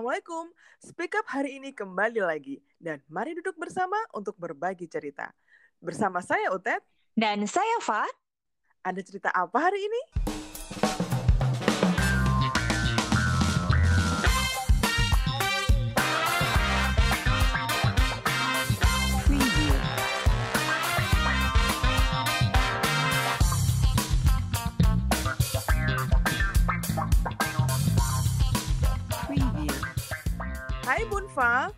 Assalamualaikum. Speak Up hari ini kembali lagi. Dan mari duduk bersama untuk berbagi cerita. Bersama saya Utet. Dan saya Fa. Ada cerita apa hari ini? Hai Bunfa.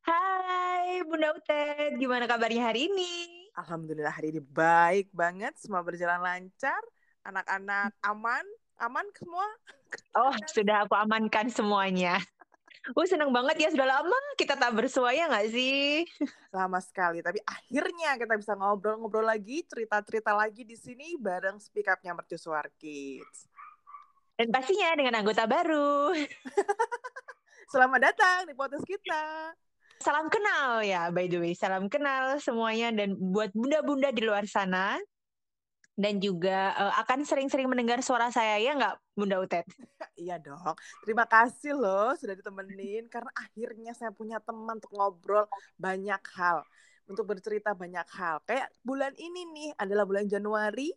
Hai Bunda Utet, gimana kabarnya hari ini? Alhamdulillah hari ini baik banget. Semua berjalan lancar. Anak-anak aman. Aman semua? Oh, sudah aku amankan semuanya. Uh, senang banget ya, sudah lama kita tak bersua ya nggak sih? Lama sekali. Tapi akhirnya kita bisa ngobrol-ngobrol lagi. Cerita-cerita lagi di sini bareng Speak Up-nya Mercusuar Kids. Dan pastinya dengan anggota baru. Selamat datang di podcast kita. Salam kenal ya, by the way. Salam kenal semuanya dan buat bunda-bunda di luar sana. Dan juga eh, akan sering-sering mendengar suara saya ya nggak, Bunda Utet? Iya dong. Terima kasih loh sudah ditemenin karena akhirnya saya punya teman untuk ngobrol banyak hal, untuk bercerita banyak hal. Kayak bulan ini nih adalah bulan Januari,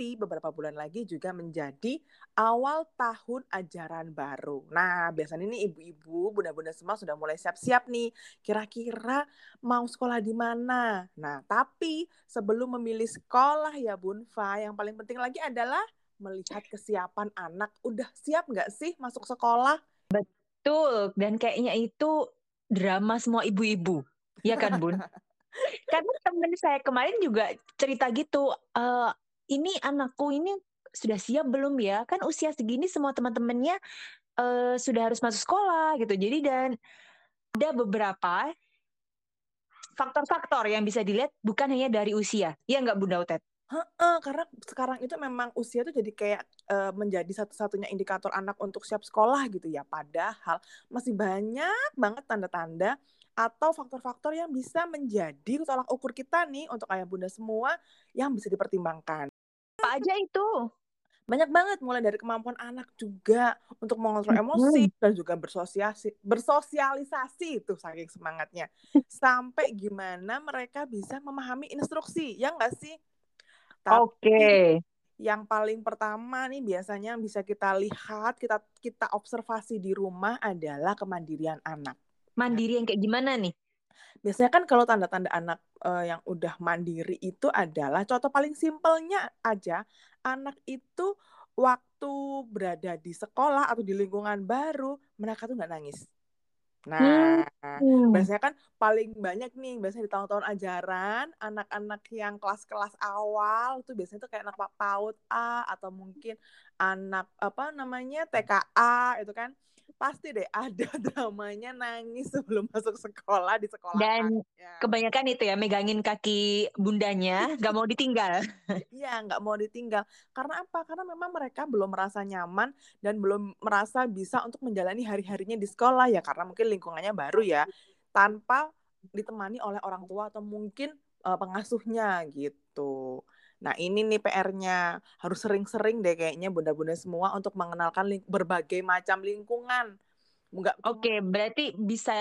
tapi beberapa bulan lagi juga menjadi awal tahun ajaran baru. Nah, biasanya ini ibu-ibu, bunda-bunda semua sudah mulai siap-siap nih. Kira-kira mau sekolah di mana? Nah, tapi sebelum memilih sekolah ya Bunfa, yang paling penting lagi adalah melihat kesiapan anak. Udah siap nggak sih masuk sekolah? Betul, dan kayaknya itu drama semua ibu-ibu. Ya kan, Bun? Karena temen saya kemarin juga cerita gitu, eh ini anakku ini sudah siap belum ya? Kan usia segini semua teman-temannya eh, sudah harus masuk sekolah gitu. Jadi dan ada beberapa faktor-faktor yang bisa dilihat bukan hanya dari usia. Ya nggak Bunda Utet? Heeh, karena sekarang itu memang usia tuh jadi kayak eh, menjadi satu-satunya indikator anak untuk siap sekolah gitu ya. Padahal masih banyak banget tanda-tanda atau faktor-faktor yang bisa menjadi tolak ukur kita nih untuk ayah bunda semua yang bisa dipertimbangkan. Apa aja itu? Banyak banget mulai dari kemampuan anak juga untuk mengontrol emosi dan juga bersosiasi bersosialisasi itu saking semangatnya. Sampai gimana mereka bisa memahami instruksi, ya enggak sih? Oke. yang paling pertama nih biasanya yang bisa kita lihat, kita kita observasi di rumah adalah kemandirian anak. Mandiri yang kayak gimana nih? Biasanya kan kalau tanda-tanda anak eh, yang udah mandiri itu adalah contoh paling simpelnya aja anak itu waktu berada di sekolah atau di lingkungan baru mereka tuh nggak nangis. Nah, Hmm. biasanya kan paling banyak nih biasanya di tahun-tahun ajaran anak-anak yang kelas-kelas awal tuh biasanya tuh kayak anak pa- PAUD A atau mungkin anak apa namanya TKA itu kan pasti deh ada dramanya nangis sebelum masuk sekolah di sekolah Dan Ya. kebanyakan itu ya megangin kaki bundanya, gak mau ditinggal. Iya, nggak mau ditinggal. Karena apa? Karena memang mereka belum merasa nyaman dan belum merasa bisa untuk menjalani hari-harinya di sekolah ya, karena mungkin lingkungannya baru ya, tanpa ditemani oleh orang tua atau mungkin pengasuhnya gitu. Nah, ini nih PR-nya. Harus sering-sering deh kayaknya bunda-bunda semua untuk mengenalkan ling- berbagai macam lingkungan. Nggak Oke, berarti bisa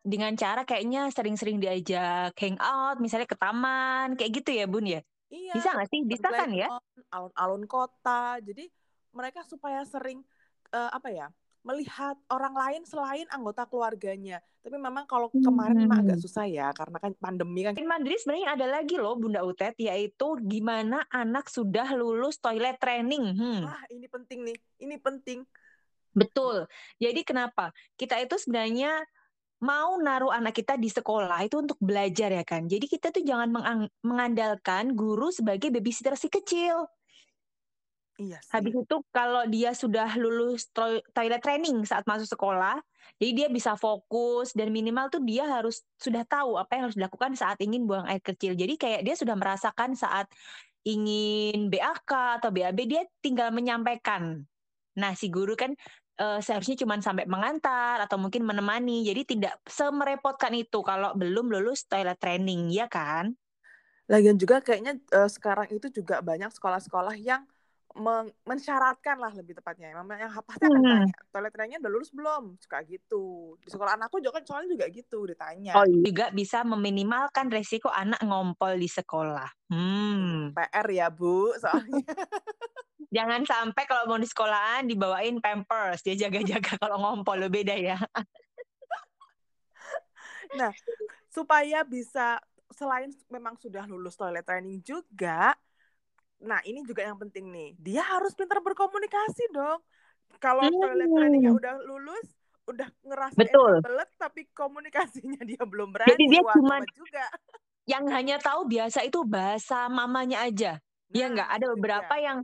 dengan cara kayaknya sering-sering diajak hangout, misalnya ke taman, kayak gitu ya, Bun ya? Iya, Bisa nggak sih? Bisa kan ya? alun-alun kota. Jadi mereka supaya sering eh, apa ya melihat orang lain selain anggota keluarganya. Tapi memang kalau kemarin memang agak Hmm. susah ya karena kan pandemi kan. Selain mandiri sebenarnya ada lagi loh Bunda Utet, yaitu gimana anak sudah lulus toilet training. Hmm. Wah ini penting nih, ini penting. Betul. Jadi kenapa? Kita itu sebenarnya mau naruh anak kita di sekolah itu untuk belajar ya kan. Jadi kita tuh jangan mengandalkan guru sebagai babysitter si kecil. Iya sih. Habis itu kalau dia sudah lulus to- toilet training saat masuk sekolah, jadi dia bisa fokus dan minimal tuh dia harus sudah tahu apa yang harus dilakukan saat ingin buang air kecil. Jadi kayak dia sudah merasakan saat ingin BAK atau BAB dia tinggal menyampaikan. Nah, si guru kan eh, seharusnya cuma sampai mengantar atau mungkin menemani. Jadi tidak semerepotkan itu kalau belum lulus toilet training, ya kan? Lagian juga kayaknya eh, sekarang itu juga banyak sekolah-sekolah yang men- mensyaratkan lah lebih tepatnya. Memang yang pasti akan Hmm. tanya, toilet trainingnya udah lulus belum? Suka gitu. Di sekolah anakku juga kan soalnya juga gitu ditanya. Oh, juga bisa meminimalkan resiko anak ngompol di sekolah. Hmm. PR ya Bu, soalnya. Jangan sampai kalau mau di sekolahan dibawain pampers, dia jaga-jaga kalau ngompol lo beda ya. Nah, supaya bisa selain memang sudah lulus toilet training juga, nah ini juga yang penting nih, dia harus pintar berkomunikasi dong. Kalau toilet trainingnya Hmm. udah lulus, udah ngerasain Betul. kebelet, tapi komunikasinya dia belum berani, Jadi dia gawat juga. yang hanya tahu biasa itu bahasa mamanya aja. Ya Nah, enggak, ada beberapa yang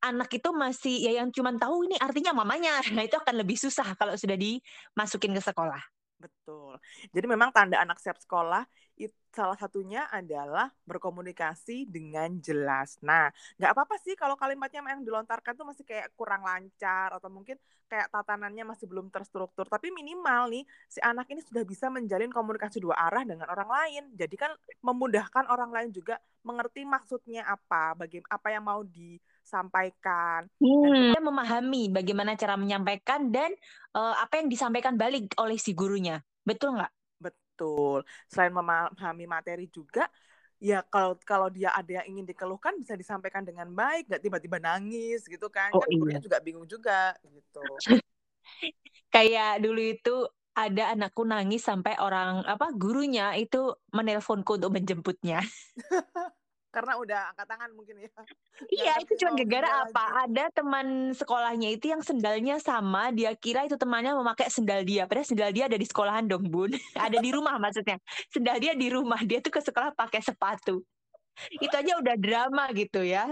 anak itu masih ya yang cuman tahu ini artinya mamanya. Nah, itu akan lebih susah kalau sudah dimasukin ke sekolah. Betul. Jadi memang tanda anak siap sekolah it, salah satunya adalah berkomunikasi dengan jelas. Nah, nggak apa-apa sih kalau kalimatnya yang dilontarkan tuh masih kayak kurang lancar atau mungkin kayak tatanannya masih belum terstruktur. Tapi minimal nih si anak ini sudah bisa menjalin komunikasi dua arah dengan orang lain. Jadi kan memudahkan orang lain juga mengerti maksudnya apa, bagaimana apa yang mau disampaikan. Hmm. Dia memahami bagaimana cara menyampaikan dan eh, apa yang disampaikan balik oleh si gurunya. Betul nggak? Betul. Selain memahami materi juga, ya kalau kalau dia ada yang ingin dikeluhkan bisa disampaikan dengan baik, nggak tiba-tiba nangis gitu kan. Oh kan iya. juga bingung juga gitu. Kayak dulu itu ada anakku nangis sampai orang apa gurunya itu menelponku untuk menjemputnya. Karena udah angkat tangan mungkin ya. Iya, itu cuma gara-gara apa? lagi. Ada teman sekolahnya itu yang sendalnya sama, dia kira itu temannya memakai sendal dia. Padahal sendal dia ada di sekolahan dong, Bun. ada di rumah maksudnya. Sendal dia di rumah, dia tuh ke sekolah pakai sepatu. Itu aja udah drama gitu ya.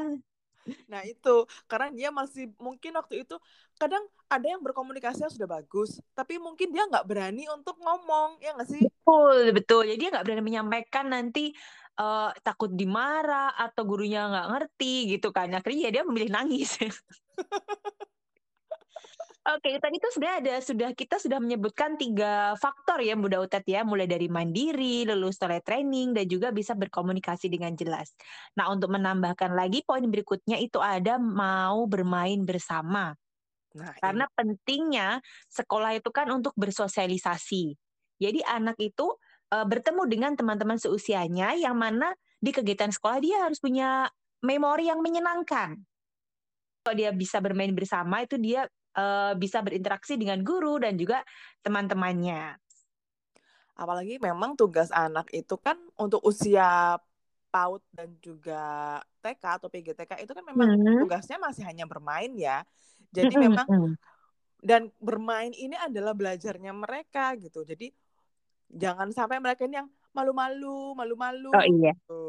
Nah itu karena dia masih mungkin waktu itu kadang ada yang berkomunikasinya sudah bagus, tapi mungkin dia nggak berani untuk ngomong ya nggak sih? Betul, betul. Jadi dia nggak berani menyampaikan nanti eh, takut dimarah atau gurunya nggak ngerti gitu kan. Akhirnya ya dia memilih nangis. Oke, tadi tuh sudah ada sudah kita sudah menyebutkan tiga faktor ya Bunda Utet ya, mulai dari mandiri, lulus toilet training dan juga bisa berkomunikasi dengan jelas. Nah, untuk menambahkan lagi poin berikutnya itu ada mau bermain bersama. Nah ini Karena pentingnya sekolah itu kan untuk bersosialisasi. Jadi anak itu eh, bertemu dengan teman-teman seusianya yang mana di kegiatan sekolah dia harus punya memori yang menyenangkan. Kalau dia bisa bermain bersama itu dia eh, bisa berinteraksi dengan guru dan juga teman-temannya. apalagi memang tugas anak itu kan untuk usia PAUD dan juga TK atau PGTK itu kan memang Hmm. tugasnya masih hanya bermain ya. Jadi Mm-mm, memang mm. dan bermain ini adalah belajarnya mereka gitu. Jadi jangan sampai mereka ini yang malu-malu, malu-malu. Oh iya. gitu.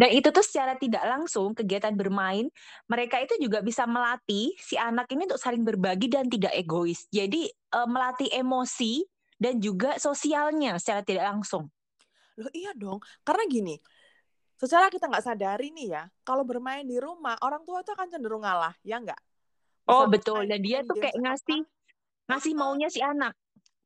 Dan itu tuh secara tidak langsung kegiatan bermain, mereka itu juga bisa melatih si anak ini untuk saling berbagi dan tidak egois. Jadi eh, melatih emosi dan juga sosialnya secara tidak langsung. Loh iya dong, karena gini, secara kita nggak sadari nih ya, kalau bermain di rumah, orang tua itu akan cenderung ngalah, ya nggak? Oh betul, dan dia tuh kayak ngasih ngasih "Ah, maunya si anak.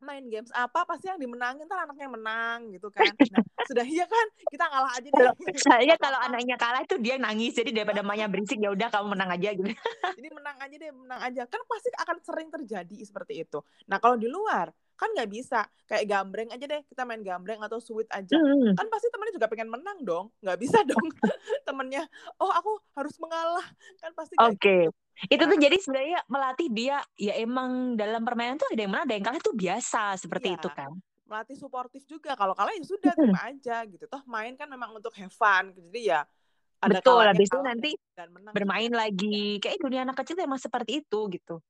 Main games apa, pasti yang dimenangin ntar anaknya menang gitu kan. Nah, sudah iya kan, kita ngalah aja deh. Soalnya Nggak kalau anaknya kalah itu dia nangis, jadi daripada mamanya berisik ya udah kamu menang aja gitu. Jadi menang aja deh, menang aja. Kan pasti akan sering terjadi seperti itu. Nah, kalau di luar, kan nggak bisa. Kayak gambreng aja deh, kita main gambreng atau sweet aja. Hmm. Kan pasti temennya juga pengen menang dong. Nggak bisa dong temennya, oh aku harus mengalah. Kan pasti Oke. gitu. Itu tuh Nah. jadi sebenarnya melatih dia ya emang dalam permainan tuh ada yang menang, ada yang kalah tuh biasa seperti Iya. itu kan. Melatih suportif juga. Kalau kalah ya sudah, Mm-mm. terima aja gitu. Toh main kan memang untuk have fun. Jadi ya ada Betul, habis itu nanti dan menang bermain lagi. Kayak dunia anak kecil emang seperti itu gitu.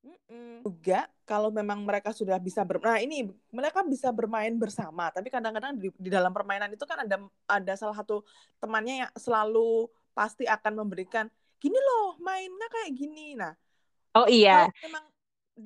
Mm-mm. Juga kalau memang mereka sudah bisa ber nah ini mereka bisa bermain bersama tapi kadang-kadang di, di dalam permainan itu kan ada ada salah satu temannya yang selalu pasti akan memberikan gini loh mainnya kayak gini nah Oh iya, memang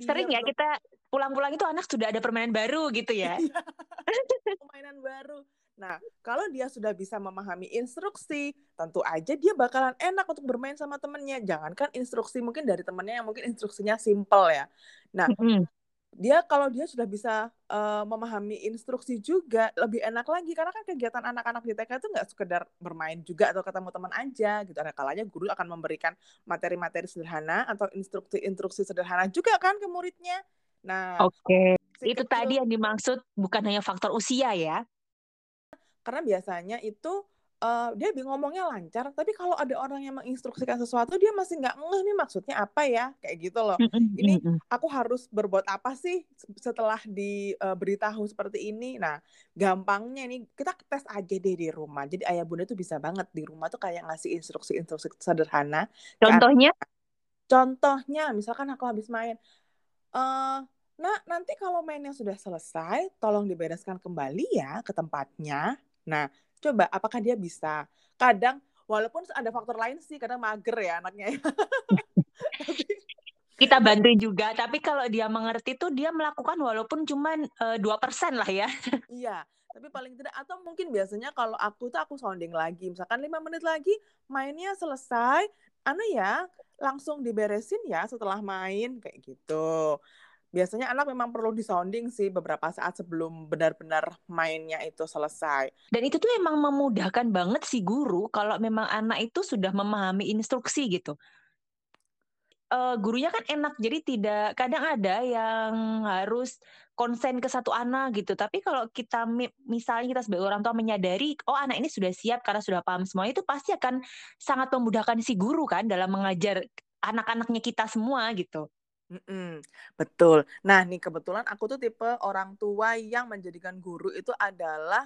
sering ya kita pulang-pulang itu anak sudah ada permainan baru gitu ya. permainan baru nah kalau dia sudah bisa memahami instruksi tentu aja dia bakalan enak untuk bermain sama temennya. Jangankan instruksi mungkin dari temennya yang mungkin instruksinya simple ya. Nah Mm-mm. dia kalau dia sudah bisa uh, memahami instruksi juga lebih enak lagi. Karena kan kegiatan anak-anak di TK itu nggak sekedar bermain juga atau ketemu teman aja gitu. Ada kalanya guru akan memberikan materi-materi sederhana atau instruksi-instruksi sederhana juga kan ke muridnya. Nah oke. okay. itu kecil, tadi yang dimaksud bukan hanya faktor usia ya karena biasanya itu uh, dia ngomongnya lancar, tapi kalau ada orang yang menginstruksikan sesuatu dia masih nggak ngeh nih maksudnya apa ya, kayak gitu loh. Ini aku harus berbuat apa sih setelah diberitahu uh, seperti ini? Nah, gampangnya ini kita tes aja deh di rumah. Jadi ayah bunda tuh bisa banget di rumah tuh kayak ngasih instruksi-instruksi sederhana. Contohnya? Contohnya, misalkan aku habis main, uh, Nah, nanti kalau mainnya sudah selesai, tolong dibereskan kembali ya ke tempatnya. Nah, coba apakah dia bisa? Kadang walaupun ada faktor lain sih kadang mager ya anaknya kita bantu juga tapi kalau dia mengerti tuh dia melakukan walaupun cuma eh, dua persen lah ya. Iya tapi paling tidak atau mungkin biasanya kalau aku tuh aku sounding lagi misalkan lima menit lagi mainnya selesai anu ya langsung diberesin ya setelah main kayak gitu biasanya anak memang perlu disounding sih beberapa saat sebelum benar-benar mainnya itu selesai. Dan itu tuh emang memudahkan banget si guru kalau memang anak itu sudah memahami instruksi gitu. Uh, gurunya kan enak, jadi tidak kadang ada yang harus konsen ke satu anak gitu. Tapi kalau kita misalnya kita sebagai orang tua menyadari, oh anak ini sudah siap karena sudah paham semua itu pasti akan sangat memudahkan si guru kan dalam mengajar anak-anaknya kita semua gitu. Mm-mm, betul. Nah, nih kebetulan aku tuh tipe orang tua yang menjadikan guru itu adalah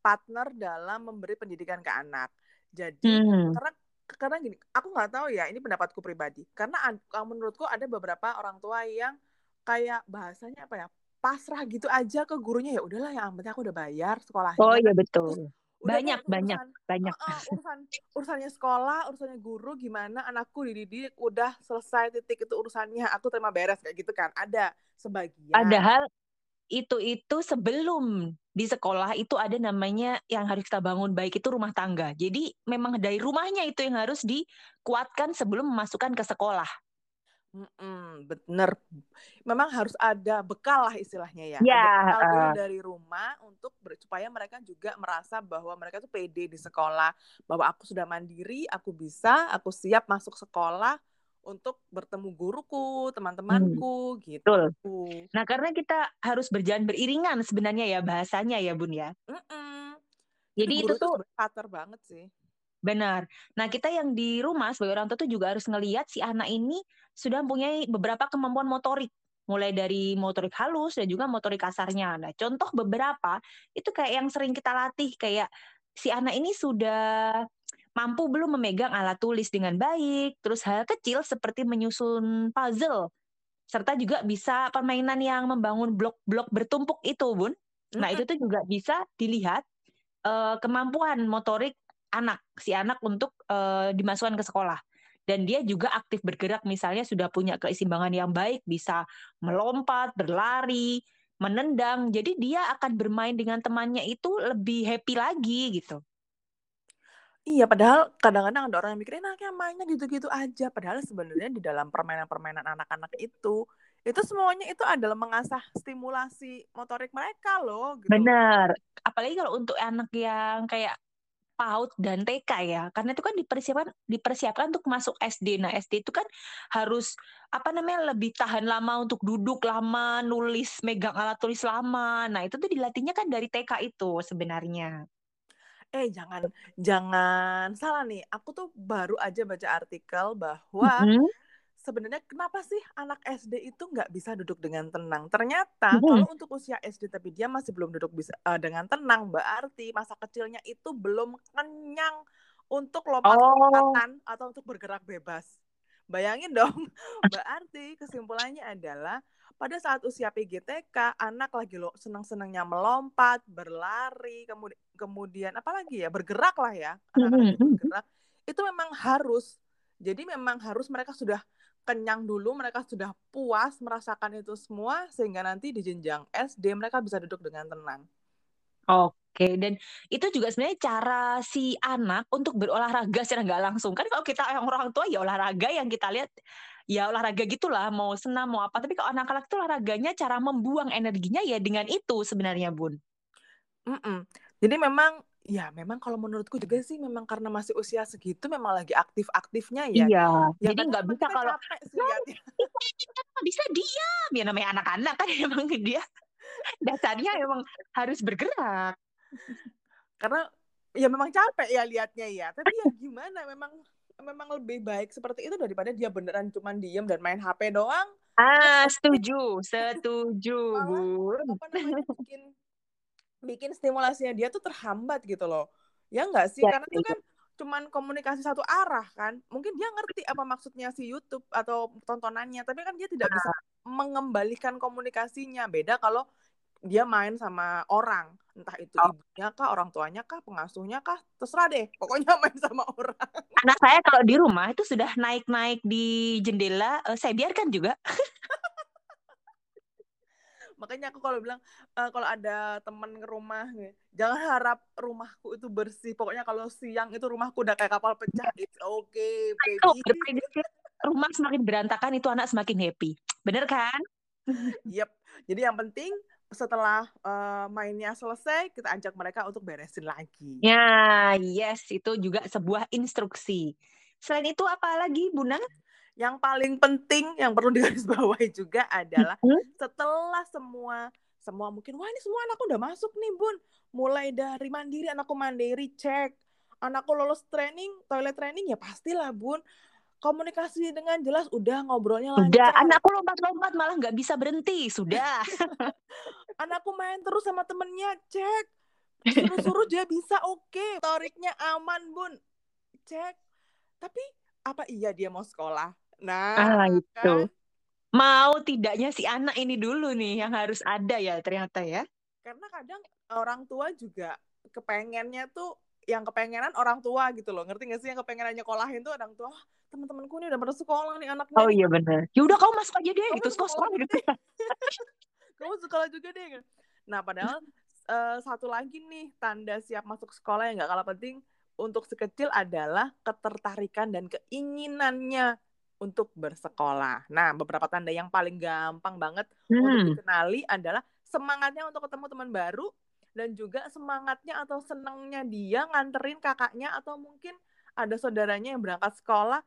partner dalam memberi pendidikan ke anak. Jadi hmm. karena karena gini, aku nggak tahu ya, ini pendapatku pribadi. Karena menurutku ada beberapa orang tua yang kayak bahasanya apa ya, pasrah gitu aja ke gurunya ya udahlah ya penting aku udah bayar sekolahnya. Oh iya betul. Udah banyak urusan, banyak banyak. uh, urusan urusannya sekolah urusannya guru gimana? Anakku dididik udah selesai titik itu urusannya aku terima beres kayak gitu kan? Ada sebagian. Padahal itu itu sebelum di sekolah itu ada namanya yang harus kita bangun baik itu rumah tangga. Jadi memang dari rumahnya itu yang harus dikuatkan sebelum memasukkan ke sekolah Mm-mm, bener. Memang harus ada bekal lah istilahnya ya. Ya. Ada bekal dulu dari rumah untuk supaya mereka juga merasa bahwa mereka tuh pede di sekolah, bahwa aku sudah mandiri, aku bisa, aku siap masuk sekolah untuk bertemu guruku, teman-temanku hmm. gitu. Betul. Nah, karena kita harus berjalan beriringan sebenarnya ya bahasanya ya, Bun ya. Mm-mm. Jadi, Jadi itu tuh pater banget sih. Benar. Nah, kita yang di rumah sebagai orang tua itu juga harus ngelihat si anak ini sudah mempunyai beberapa kemampuan motorik, mulai dari motorik halus dan juga motorik kasarnya. Nah, contoh beberapa itu kayak yang sering kita latih kayak si anak ini sudah mampu belum memegang alat tulis dengan baik, terus hal kecil seperti menyusun puzzle, serta juga bisa permainan yang membangun blok-blok bertumpuk itu, Bun. Nah, itu tuh juga bisa dilihat uh, kemampuan motorik anak si anak untuk uh, dimasukkan ke sekolah dan dia juga aktif bergerak misalnya sudah punya keseimbangan yang baik bisa melompat berlari menendang jadi dia akan bermain dengan temannya itu lebih happy lagi gitu Iya, padahal kadang-kadang ada orang yang mikirin anaknya mainnya gitu-gitu aja. Padahal sebenarnya di dalam permainan-permainan anak-anak itu, itu semuanya itu adalah mengasah stimulasi motorik mereka loh. Gitu. Benar. Apalagi kalau untuk anak yang kayak PAUD dan TK ya. Karena itu kan dipersiapkan dipersiapkan untuk masuk SD nah SD itu kan harus apa namanya lebih tahan lama untuk duduk lama nulis megang alat tulis lama. Nah itu tuh dilatihnya kan dari TK itu sebenarnya. Eh jangan jangan salah nih. Aku tuh baru aja baca artikel bahwa mm -hmm sebenarnya kenapa sih anak SD itu nggak bisa duduk dengan tenang? Ternyata hmm. kalau untuk usia SD tapi dia masih belum duduk bisa uh, dengan tenang, berarti masa kecilnya itu belum kenyang untuk lompat-lompatan oh. atau untuk bergerak bebas. Bayangin dong, berarti kesimpulannya adalah pada saat usia PGTK anak lagi lo senang-senangnya melompat, berlari, kemudian kemudian apalagi ya bergerak lah ya anak-anak bergerak itu memang harus jadi memang harus mereka sudah kenyang dulu, mereka sudah puas merasakan itu semua sehingga nanti di jenjang SD mereka bisa duduk dengan tenang. Oke, dan itu juga sebenarnya cara si anak untuk berolahraga secara nggak langsung. Kan kalau kita yang orang tua ya olahraga yang kita lihat ya olahraga gitulah mau senam mau apa tapi kalau anak-anak itu olahraganya cara membuang energinya ya dengan itu sebenarnya bun Mm-mm. jadi memang ya memang kalau menurutku juga sih memang karena masih usia segitu memang lagi aktif-aktifnya ya. Iya ya jadi nggak bisa kalau liatnya nggak bisa diam? Ya namanya anak-anak kan emang dia dasarnya emang harus bergerak. Karena ya memang capek ya liatnya ya. Tapi ya gimana memang memang lebih baik seperti itu daripada dia beneran cuman diem dan main HP doang. Ah setuju setuju bun. apa namanya bikin bikin stimulasinya dia tuh terhambat gitu loh. Ya enggak sih? Ya, karena itu iya. kan cuman komunikasi satu arah kan. Mungkin dia ngerti apa maksudnya si YouTube atau tontonannya tapi kan dia tidak bisa mengembalikan komunikasinya. Beda kalau dia main sama orang. Entah itu Oh. ibunya kah orang tuanya kah pengasuhnya kah terserah deh. Pokoknya main sama orang. Anak saya kalau di rumah itu sudah naik-naik di jendela eh, saya biarkan juga makanya aku kalau bilang eh, kalau ada temen ke rumah nih, jangan harap rumahku itu bersih. Pokoknya kalau siang itu rumahku udah kayak kapal pecah it's okay Tuh, baby. rumah semakin berantakan itu anak semakin happy. Bener kan? Yep. Jadi yang penting setelah eh, mainnya selesai kita ajak mereka untuk beresin lagi. ya yes itu juga sebuah instruksi. Selain itu apa lagi bunda Yang paling penting yang perlu digarisbawahi juga adalah Hmm? setelah semua semua mungkin wah ini semua anakku udah masuk nih bun. Mulai dari mandiri anakku mandiri cek. Anakku lolos training toilet training ya pastilah bun. Komunikasi dengan jelas udah ngobrolnya lancar. anakku lompat-lompat malah nggak bisa berhenti. Sudah. anakku main terus sama temennya cek. Suruh-suruh dia bisa oke. Toriknya aman bun. Cek. Tapi apa iya dia mau sekolah nah Ah, kan? itu. Mau tidaknya si anak ini dulu nih yang harus ada ya ternyata ya. karena kadang orang tua juga kepengennya tuh yang kepengenan orang tua gitu loh ngerti gak sih yang kepengenan nyekolahin tuh orang tua "Wah, teman-temanku nih udah pada sekolah nih anaknya Oh iya benar. Ya udah kamu masuk aja deh Kamu gitu sekolah sekolah gitu. kamu sekolah juga deh nah padahal eh, satu lagi nih tanda siap masuk sekolah yang gak kalah penting untuk si kecil adalah ketertarikan dan keinginannya untuk bersekolah. Nah, beberapa tanda yang paling gampang banget untuk Hmm. dikenali adalah semangatnya untuk ketemu teman baru dan juga semangatnya atau senangnya dia nganterin kakaknya atau mungkin ada saudaranya yang berangkat sekolah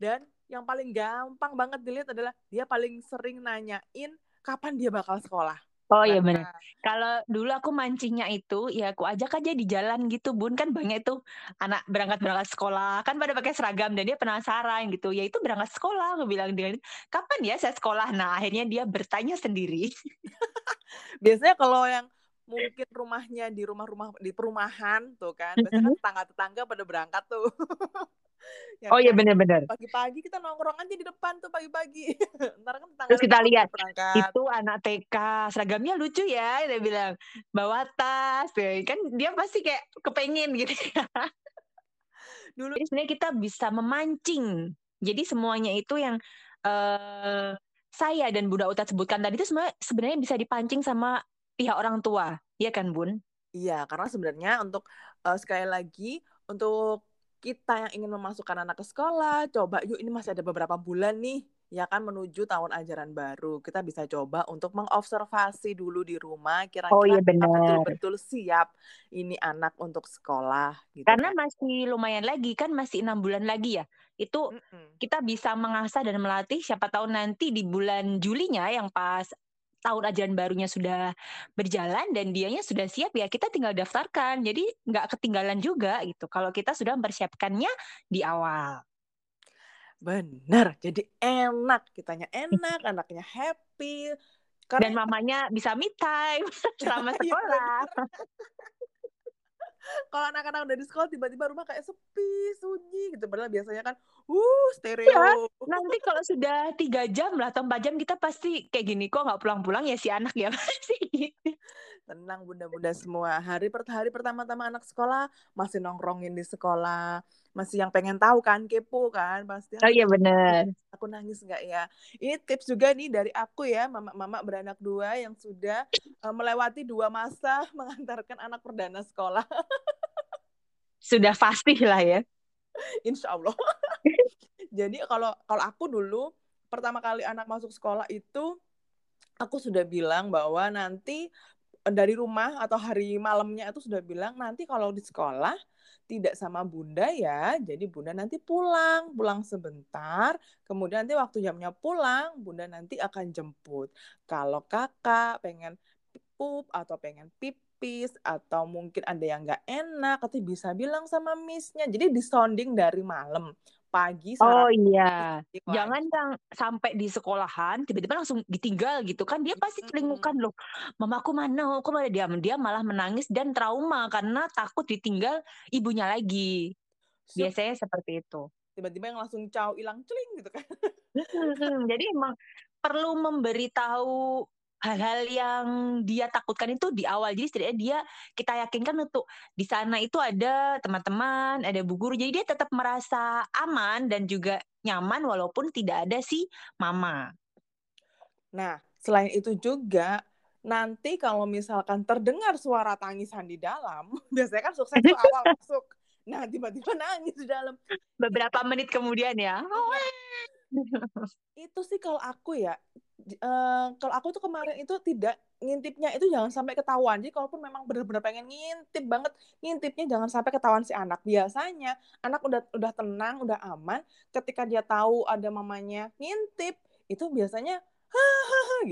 dan yang paling gampang banget dilihat adalah dia paling sering nanyain kapan dia bakal sekolah. Oh iya benar. Kalau dulu aku mancingnya itu ya aku ajak aja di jalan gitu bun. Kan banyak itu anak berangkat berangkat sekolah kan pada pakai seragam dan dia penasaran gitu. Ya itu berangkat sekolah aku bilang dengan kapan ya saya sekolah? Nah akhirnya dia bertanya sendiri. Biasanya kalau yang mungkin rumahnya di rumah-rumah di perumahan tuh kan, biasanya kan tetangga-tetangga pada berangkat tuh. Ya oh iya kan? benar-benar Pagi-pagi kita nongkrong aja di depan tuh pagi-pagi. Ntar kan tetangga Terus kita lihat, berangkat. itu anak TK seragamnya lucu ya dia bilang bawa tas ya. kan dia pasti kayak kepengen gitu Dulu jadi sebenarnya kita bisa memancing jadi semuanya itu yang eh saya dan Bunda Uta sebutkan tadi itu sebenarnya sebenarnya bisa dipancing sama pihak orang tua ya kan Bun Iya, karena sebenarnya untuk eh, sekali lagi untuk kita yang ingin memasukkan anak ke sekolah, coba yuk ini masih ada beberapa bulan nih, ya kan menuju tahun ajaran baru. Kita bisa coba untuk mengobservasi dulu di rumah kira-kira Oh, iya, betul-betul siap ini anak untuk sekolah gitu. karena kan. masih lumayan lagi kan masih enam bulan lagi ya itu Mm-mm. kita bisa mengasah dan melatih siapa tahu nanti di bulan Julinya yang pas tahun ajaran barunya sudah berjalan dan dianya sudah siap ya kita tinggal daftarkan. Jadi nggak ketinggalan juga gitu. Kalau kita sudah mempersiapkannya di awal. Benar, jadi enak, kitanya enak, anaknya happy. dan Karena mamanya bisa me time selama Iya, sekolah kalau anak-anak udah di sekolah tiba-tiba rumah kayak sepi, sunyi gitu. Padahal biasanya kan, uh, stereo. Iya. nanti kalau sudah tiga jam lah atau empat jam kita pasti kayak gini kok nggak pulang-pulang ya si anak ya pasti gitu. Tenang bunda-bunda semua. Hari per hari pertama-tama anak sekolah masih nongkrongin di sekolah, masih yang pengen tahu kan, kepo kan, pasti. oh iya benar Aku nangis nggak ya? Ini tips juga nih dari aku ya, mama-mama beranak dua yang sudah eh, melewati dua masa mengantarkan anak perdana sekolah. sudah pasti lah ya Insya Allah. Jadi kalau kalau aku dulu pertama kali anak masuk sekolah itu aku sudah bilang bahwa nanti dari rumah atau hari malamnya itu sudah bilang nanti kalau di sekolah tidak sama bunda ya, jadi bunda nanti pulang, pulang sebentar, kemudian nanti waktu jamnya pulang, bunda nanti akan jemput. Kalau kakak pengen pup atau pengen pipis atau mungkin ada yang nggak enak, nanti bisa bilang sama missnya. Jadi disounding dari malam pagi Oh iya. Jangan yang sampai di sekolahan tiba-tiba langsung ditinggal gitu kan dia pasti celingukan loh. Mamaku mana? Aku mana dia dia malah menangis dan trauma karena takut ditinggal ibunya lagi. Biasanya seperti itu. Tiba-tiba yang langsung caw hilang celing gitu kan. Jadi emang perlu memberitahu hal-hal yang dia takutkan itu di awal. Jadi setidaknya dia kita yakinkan untuk di sana itu ada teman-teman, ada bu guru. Jadi dia tetap merasa aman dan juga nyaman walaupun tidak ada si mama. Nah, selain itu juga nanti kalau misalkan terdengar suara tangisan di dalam, biasanya kan sukses tuh awal masuk. Nah, tiba-tiba nangis di dalam. Beberapa menit kemudian ya. itu sih kalau aku ya, uh, kalau aku tuh kemarin itu tidak ngintipnya itu jangan sampai ketahuan. Jadi kalaupun memang benar-benar pengen ngintip banget, ngintipnya jangan sampai ketahuan si anak. Biasanya anak udah udah tenang, udah aman, ketika dia tahu ada mamanya ngintip, itu biasanya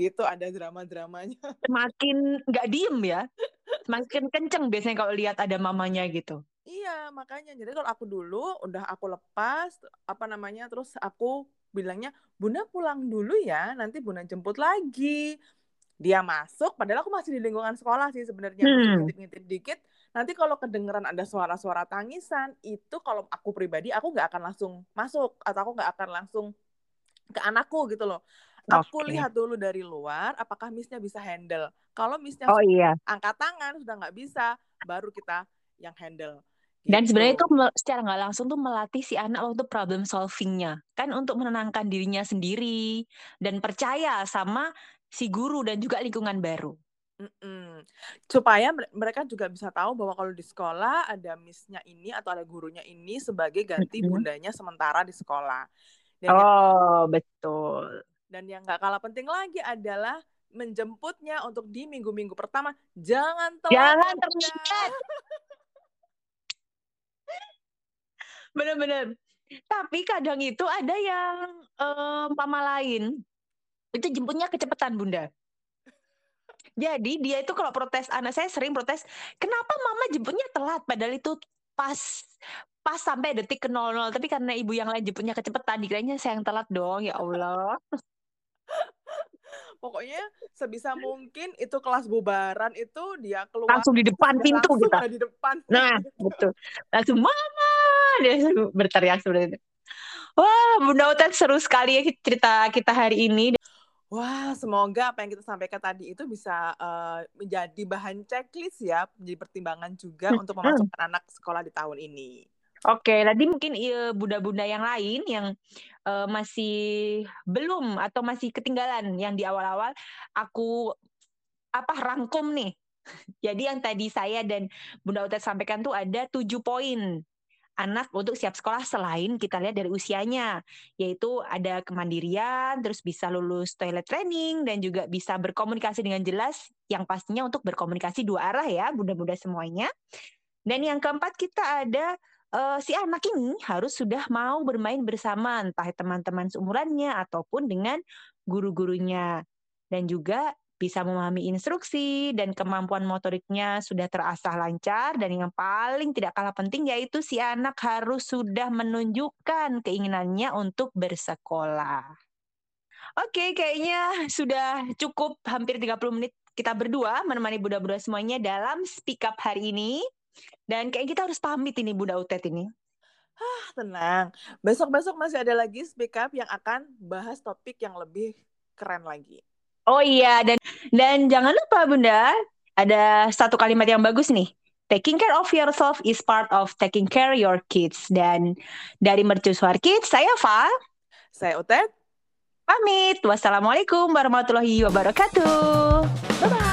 gitu ada drama-dramanya. Semakin nggak diem ya, semakin kenceng biasanya kalau lihat ada mamanya gitu. Iya, makanya. Jadi kalau aku dulu udah aku lepas apa namanya, terus aku bilangnya bunda pulang dulu ya nanti bunda jemput lagi dia masuk padahal aku masih di lingkungan sekolah sih sebenarnya hmm. ngintip-ngintip dikit nanti kalau kedengeran ada suara-suara tangisan itu kalau aku pribadi aku nggak akan langsung masuk atau aku nggak akan langsung ke anakku gitu loh aku okay. lihat dulu dari luar apakah missnya bisa handle kalau missnya oh, iya. angkat tangan sudah nggak bisa baru kita yang handle dan sebenarnya itu gitu. secara nggak langsung tuh melatih si anak untuk problem solvingnya, kan untuk menenangkan dirinya sendiri dan percaya sama si guru dan juga lingkungan baru. Mm-mm. Supaya mereka juga bisa tahu bahwa kalau di sekolah ada missnya ini atau ada gurunya ini sebagai ganti bundanya sementara di sekolah. Dan oh yang, betul. Dan yang nggak kalah penting lagi adalah menjemputnya untuk di minggu-minggu pertama jangan telat. Jangan telat. bener-bener. Tapi kadang itu ada yang um, mama lain itu jemputnya kecepatan bunda. Jadi dia itu kalau protes anak saya sering protes kenapa mama jemputnya telat? Padahal itu pas pas sampai detik ke 00 tapi karena ibu yang lain jemputnya kecepatan dikiranya saya yang telat dong ya Allah. Pokoknya sebisa mungkin itu kelas bubaran itu dia keluar langsung di depan pintu kita. di depan. Nah betul. Langsung mama dia berteriak seperti itu wah Bunda Utet seru sekali ya cerita kita hari ini Wah, semoga apa yang kita sampaikan tadi itu bisa uh, menjadi bahan checklist ya, menjadi pertimbangan juga hmm. untuk memasukkan anak sekolah di tahun ini. Oke, tadi mungkin ya, bunda-bunda yang lain yang uh, masih belum atau masih ketinggalan yang di awal-awal aku apa rangkum nih. Jadi yang tadi saya dan Bunda Utet sampaikan tuh ada tujuh poin anak untuk siap sekolah selain kita lihat dari usianya, yaitu ada kemandirian, terus bisa lulus toilet training dan juga bisa berkomunikasi dengan jelas, yang pastinya untuk berkomunikasi dua arah ya, bunda-bunda semuanya. Dan yang keempat kita ada uh, si anak ini harus sudah mau bermain bersama entah teman-teman seumurannya ataupun dengan guru-gurunya dan juga bisa memahami instruksi dan kemampuan motoriknya sudah terasah lancar dan yang paling tidak kalah penting yaitu si anak harus sudah menunjukkan keinginannya untuk bersekolah. Oke, kayaknya sudah cukup hampir 30 menit kita berdua menemani Buddha-Buddha semuanya dalam speak up hari ini. Dan kayak kita harus pamit ini Bunda Utet ini. Ah, tenang. Besok-besok masih ada lagi speak up yang akan bahas topik yang lebih keren lagi. Oh iya, dan dan jangan lupa Bunda, ada satu kalimat yang bagus nih. Taking care of yourself is part of taking care your kids. Dan dari Mercusuar Kids, saya Fa. Saya Utet. Pamit. Wassalamualaikum warahmatullahi wabarakatuh. Bye-bye.